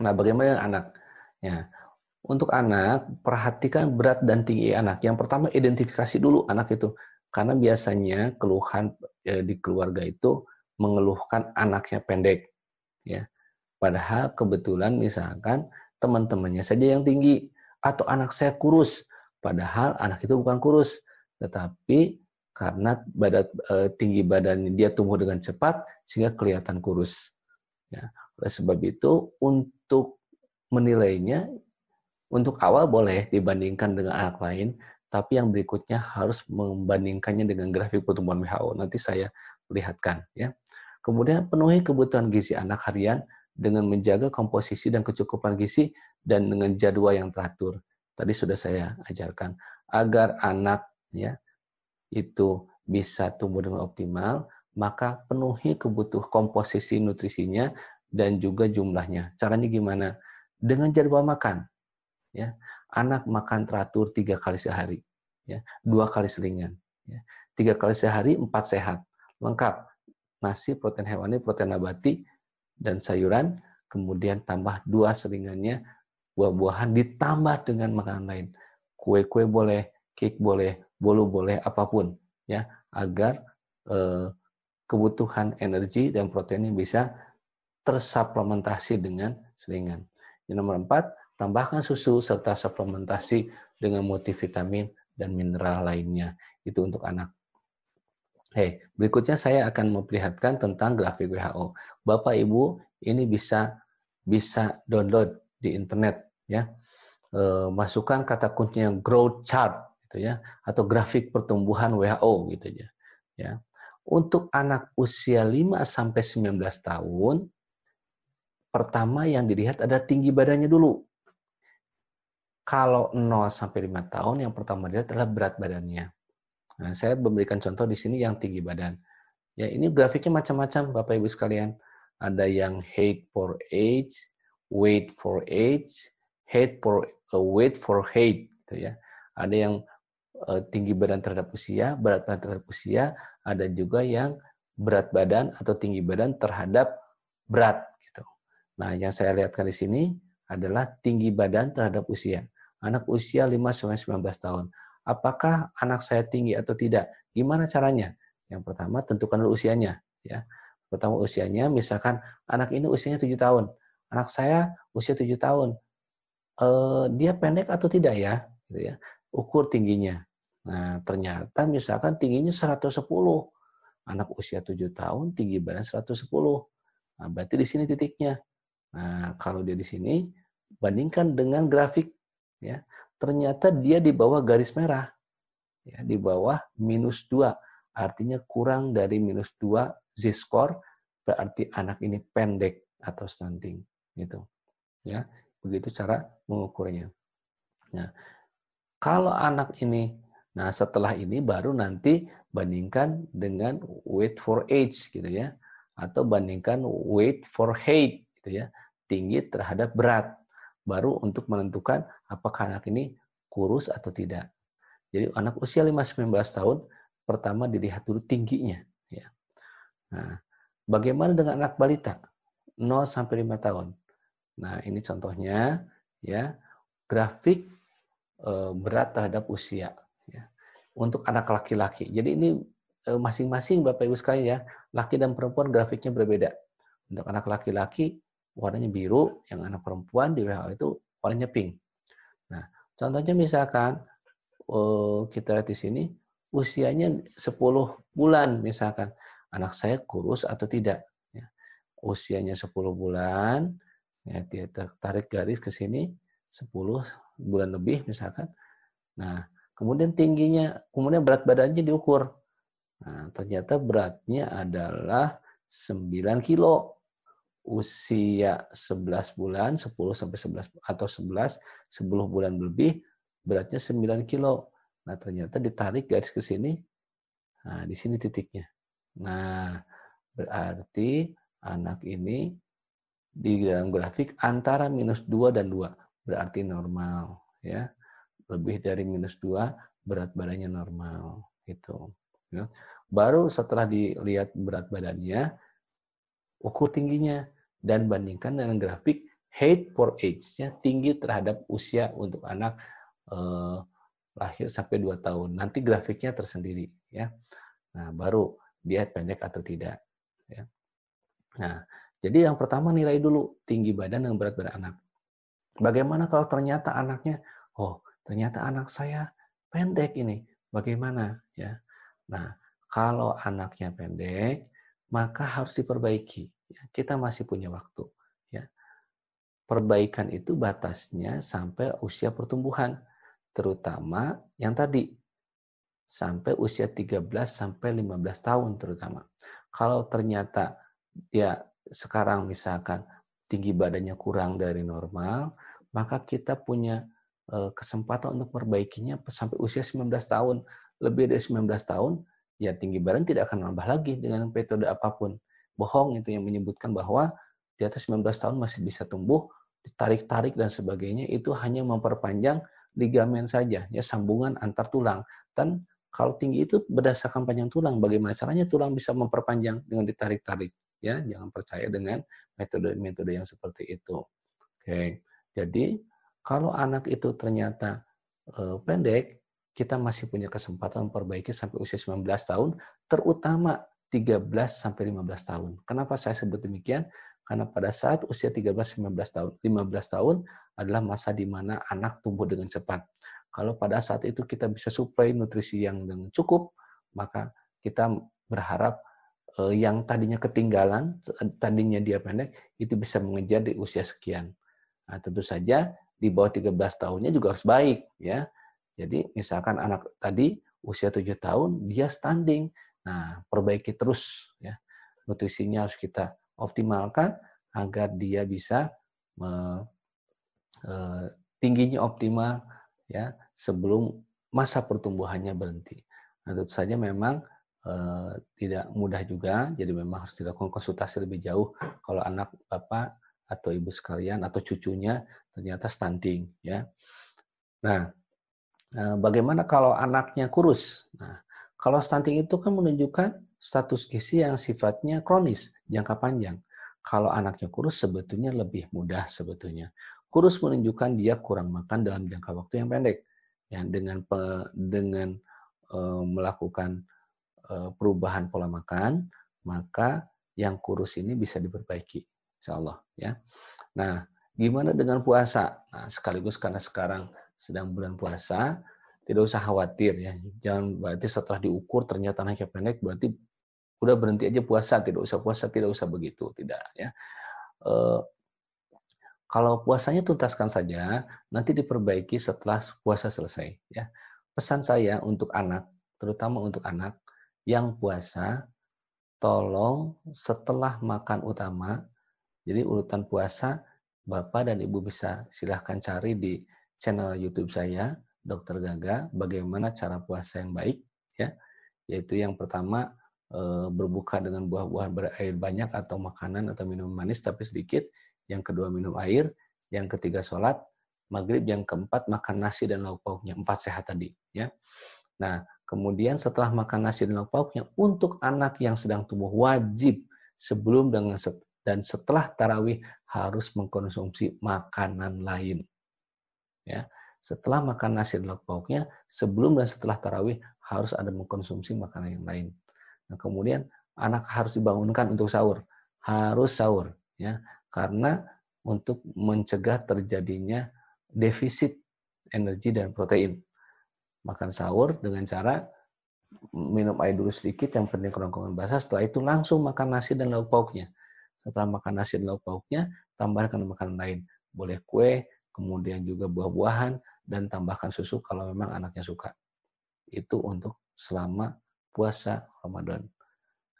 Nah, bagaimana dengan anak? Ya, untuk anak, perhatikan berat dan tinggi anak. Yang pertama, identifikasi dulu anak itu. Karena biasanya keluhan ya, di keluarga itu mengeluhkan anaknya pendek. ya. Padahal kebetulan misalkan teman-temannya saja yang tinggi. Atau anak saya kurus. Padahal anak itu bukan kurus. Tetapi karena badan, eh, tinggi badan dia tumbuh dengan cepat, sehingga kelihatan kurus. Ya. Oleh sebab itu, untuk menilainya untuk awal boleh dibandingkan dengan anak lain, tapi yang berikutnya harus membandingkannya dengan grafik pertumbuhan WHO. Nanti saya perlihatkan ya. Kemudian penuhi kebutuhan gizi anak harian dengan menjaga komposisi dan kecukupan gizi dan dengan jadwal yang teratur. Tadi sudah saya ajarkan agar anak ya itu bisa tumbuh dengan optimal, maka penuhi kebutuhan komposisi nutrisinya dan juga jumlahnya. Caranya gimana? Dengan jadwal makan ya. Anak makan teratur tiga kali sehari ya. Dua kali selingan ya. tiga kali sehari empat sehat. Lengkap. Nasi protein hewani protein nabati dan sayuran. Kemudian tambah dua selingannya buah-buahan ditambah dengan makanan lain. Kue-kue boleh cake boleh bolu boleh apa pun ya. Agar eh, kebutuhan energi dan proteinnya bisa tersuplementasi dengan selingan. Yang nomor empat, Tambahkan susu serta suplementasi dengan multivitamin dan mineral lainnya. Itu untuk anak. Hei, berikutnya saya akan memperlihatkan tentang grafik WHO. Bapak Ibu, ini bisa bisa download di internet ya. E, masukkan kata kuncinya growth chart gitu ya atau grafik pertumbuhan WHO gitu ya. Ya. Untuk anak usia 5 sampai 19 tahun pertama yang dilihat ada tinggi badannya dulu. Kalau 0 sampai 5 tahun, yang pertama dilihat adalah berat badannya. Nah, saya memberikan contoh di sini yang tinggi badan. Ya, ini grafiknya macam-macam Bapak Ibu sekalian. Ada yang height for age, weight for age, height for uh, weight for height gitu ya. Ada yang uh, tinggi badan terhadap usia, berat badan terhadap usia, ada juga yang berat badan atau tinggi badan terhadap berat. Nah, yang saya lihatkan di sini adalah tinggi badan terhadap usia anak usia 5-19 tahun. Apakah anak saya tinggi atau tidak? Gimana caranya? Yang pertama, tentukan usianya. Ya. Pertama usianya, misalkan anak ini usianya 7 tahun. Anak saya usia 7 tahun. Eh, dia pendek atau tidak ya? Gitu ya. Ukur tingginya. Nah, ternyata misalkan tingginya 110. Anak usia 7 tahun, tinggi badan 110. Nah, berarti di sini titiknya. Nah, kalau dia di sini, bandingkan dengan grafik ya. Ternyata dia di bawah garis merah ya di bawah minus 2 artinya kurang dari minus 2 z-score berarti anak ini pendek atau stunting gitu ya. Begitu cara mengukurnya. Nah kalau anak ini nah setelah ini baru nanti bandingkan dengan weight for age gitu ya atau bandingkan weight for height gitu ya tinggi terhadap berat baru untuk menentukan apakah anak ini kurus atau tidak. Jadi anak usia 5-19 tahun pertama dilihat dulu tingginya. Ya. Nah, bagaimana dengan anak balita 0 sampai 5 tahun? Nah ini contohnya ya grafik e, berat terhadap usia ya. untuk anak laki-laki. Jadi ini e, masing-masing Bapak Ibu sekalian ya laki dan perempuan grafiknya berbeda. Untuk anak laki-laki warnanya biru, yang anak perempuan di WHO itu warnanya pink. Nah, contohnya misalkan uh, kita lihat di sini usianya 10 bulan misalkan anak saya kurus atau tidak ya. usianya 10 bulan ya dia tarik garis ke sini 10 bulan lebih misalkan nah kemudian tingginya kemudian berat badannya diukur nah ternyata beratnya adalah 9 kilo usia 11 bulan, 10 sampai 11 atau 11, 10 bulan lebih, beratnya 9 kilo. Nah, ternyata ditarik garis ke sini. Nah, di sini titiknya. Nah, berarti anak ini di dalam grafik antara minus 2 dan 2. Berarti normal. ya Lebih dari minus 2, berat badannya normal. Gitu. Ya. Baru setelah dilihat berat badannya, ukur tingginya dan bandingkan dengan grafik height for age-nya tinggi terhadap usia untuk anak eh, lahir sampai 2 tahun. Nanti grafiknya tersendiri ya. Nah, baru dia pendek atau tidak ya. Nah, jadi yang pertama nilai dulu tinggi badan dan berat badan anak. Bagaimana kalau ternyata anaknya, oh ternyata anak saya pendek ini, bagaimana ya? Nah, kalau anaknya pendek, maka harus diperbaiki. Ya, kita masih punya waktu. Ya. Perbaikan itu batasnya sampai usia pertumbuhan, terutama yang tadi sampai usia 13 sampai 15 tahun terutama. Kalau ternyata dia sekarang misalkan tinggi badannya kurang dari normal, maka kita punya eh, kesempatan untuk perbaikinya sampai usia 19 tahun. Lebih dari 19 tahun, ya tinggi badan tidak akan nambah lagi dengan metode apa pun. Bohong itu yang menyebutkan bahwa di atas 19 tahun masih bisa tumbuh, ditarik-tarik dan sebagainya, itu hanya memperpanjang ligamen saja, ya sambungan antar tulang. Dan kalau tinggi itu berdasarkan panjang tulang, bagaimana caranya tulang bisa memperpanjang dengan ditarik-tarik? Ya, jangan percaya dengan metode-metode yang seperti itu. Oke, jadi kalau anak itu ternyata uh, pendek, kita masih punya kesempatan memperbaiki sampai usia 19 tahun, terutama 13 sampai 15 tahun. Kenapa saya sebut demikian? Karena pada saat usia 13 19 tahun, 15 tahun adalah masa di mana anak tumbuh dengan cepat. Kalau pada saat itu kita bisa suplai nutrisi yang dengan cukup, maka kita berharap Eh, yang tadinya ketinggalan, tadinya dia pendek, itu bisa mengejar di usia sekian. Nah, tentu saja di bawah 13 tahunnya juga harus baik. ya. Jadi misalkan anak tadi usia 7 tahun, dia standing. Nah, perbaiki terus. ya Nutrisinya harus kita optimalkan agar dia bisa me, eh, tingginya optimal ya sebelum masa pertumbuhannya berhenti. Nah, tentu saja memang Eh, tidak mudah juga, jadi memang harus dilakukan konsultasi lebih jauh kalau anak bapak atau ibu sekalian atau cucunya ternyata stunting ya. Nah, eh, bagaimana kalau anaknya kurus? Nah, kalau stunting itu kan menunjukkan status gizi yang sifatnya kronis, jangka panjang. Kalau anaknya kurus sebetulnya lebih mudah sebetulnya. Kurus menunjukkan dia kurang makan dalam jangka waktu yang pendek. Ya, dengan dengan uh, melakukan Eh, perubahan pola makan, maka yang kurus ini bisa diperbaiki, insya Allah. Ya. Nah, gimana dengan puasa? Nah, sekaligus karena sekarang sedang bulan puasa, tidak usah khawatir ya. Jangan berarti setelah diukur ternyata naiknya pendek, berarti udah berhenti aja puasa, tidak usah puasa, tidak usah begitu, tidak ya. E, kalau puasanya tuntaskan saja, nanti diperbaiki setelah puasa selesai. Ya. Pesan saya untuk anak, terutama untuk anak, yang puasa, tolong setelah makan utama, jadi urutan puasa, Bapak dan Ibu bisa silahkan cari di channel YouTube saya, Dokter Gaga, bagaimana cara puasa yang baik, ya. Yaitu yang pertama eh, berbuka dengan buah-buahan berair banyak atau makanan atau minum manis tapi sedikit. Yang kedua minum air. Yang ketiga sholat. Maghrib yang keempat makan nasi dan lauk pauknya. Empat sehat tadi. ya. Nah, Kemudian setelah makan nasi dan lauk pauknya, untuk anak yang sedang tumbuh wajib sebelum dengan dan setelah tarawih harus mengkonsumsi makanan lain. Ya, setelah makan nasi dan lauk pauknya, sebelum dan setelah tarawih harus ada mengkonsumsi makanan yang lain. Nah, kemudian anak harus dibangunkan untuk sahur, harus sahur, ya, karena untuk mencegah terjadinya defisit energi dan protein makan sahur dengan cara minum air dulu sedikit, yang penting kerongkongan basah. Setelah itu langsung makan nasi dan lauk pauknya. Setelah makan nasi dan lauk pauknya, tambahkan makanan lain. Boleh kue, kemudian juga buah-buahan, dan tambahkan susu kalau memang anaknya suka. Itu untuk selama puasa Ramadan.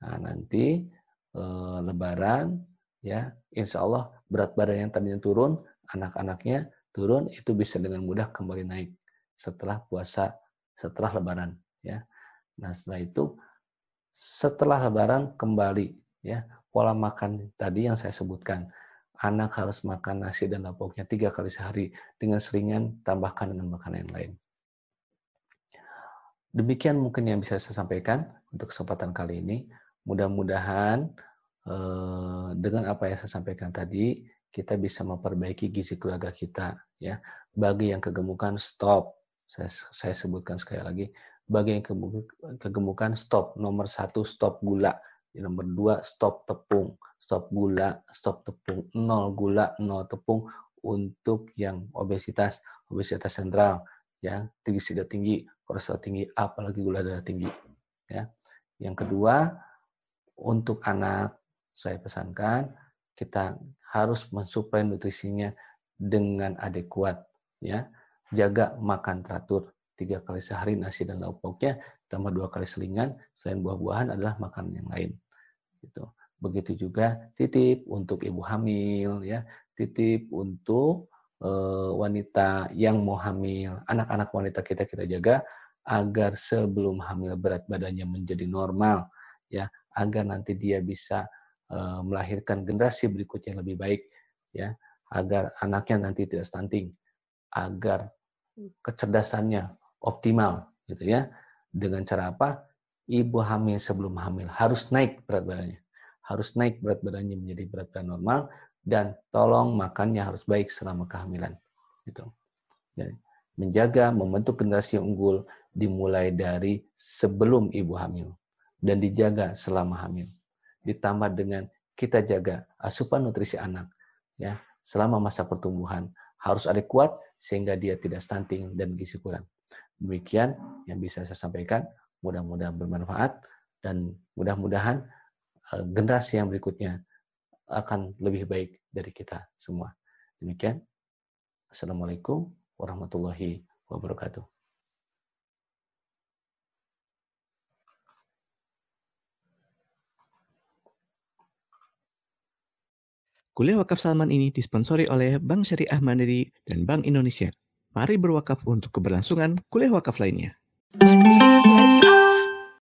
Nah, nanti e, Lebaran, ya, insya Allah berat badan yang tadinya turun, anak-anaknya turun, itu bisa dengan mudah kembali naik setelah puasa setelah lebaran ya. Nah, setelah itu setelah lebaran kembali ya pola makan tadi yang saya sebutkan. Anak harus makan nasi dan lauknya tiga kali sehari dengan seringan tambahkan dengan makanan yang lain. Demikian mungkin yang bisa saya sampaikan untuk kesempatan kali ini. Mudah-mudahan eh, dengan apa yang saya sampaikan tadi kita bisa memperbaiki gizi keluarga kita ya. Bagi yang kegemukan stop. Saya, saya sebutkan sekali lagi. Bagi yang kegemukan stop. Nomor satu stop gula. Nomor dua stop tepung. Stop gula, stop tepung. Nol gula, nol tepung. Untuk yang obesitas, obesitas sentral, ya trigliserida tinggi, kolesterol tinggi, apalagi gula darah tinggi. Ya. Yang kedua, untuk anak saya pesankan kita harus mensuplai nutrisinya dengan adekuat ya jaga makan teratur tiga kali sehari nasi dan lauk pauknya tambah dua kali selingan selain buah-buahan adalah makanan yang lain. Gitu. Begitu juga titip untuk ibu hamil ya. Titip untuk e, wanita yang mau hamil anak-anak wanita kita kita jaga agar sebelum hamil berat badannya menjadi normal ya. Agar nanti dia bisa Eh, melahirkan generasi berikutnya yang lebih baik ya. Agar anaknya nanti tidak stunting agar kecerdasannya optimal gitu ya. Dengan cara apa? Ibu hamil sebelum hamil harus naik berat badannya. Harus naik berat badannya menjadi berat badan normal dan tolong makannya harus baik selama kehamilan gitu. Ya. menjaga membentuk generasi unggul dimulai dari sebelum ibu hamil dan dijaga selama hamil. Ditambah dengan kita jaga asupan nutrisi anak ya. Selama masa pertumbuhan harus adekuat sehingga dia tidak stunting dan gizi kurang. Demikian yang bisa saya sampaikan. Mudah-mudahan bermanfaat dan mudah-mudahan eh, generasi yang berikutnya akan lebih baik dari kita semua. Demikian. Assalamualaikum warahmatullahi wabarakatuh. Kuliah Wakaf Salman ini disponsori oleh Bank Syariah Mandiri dan Bank Indonesia. Mari berwakaf untuk keberlangsungan kuliah wakaf lainnya.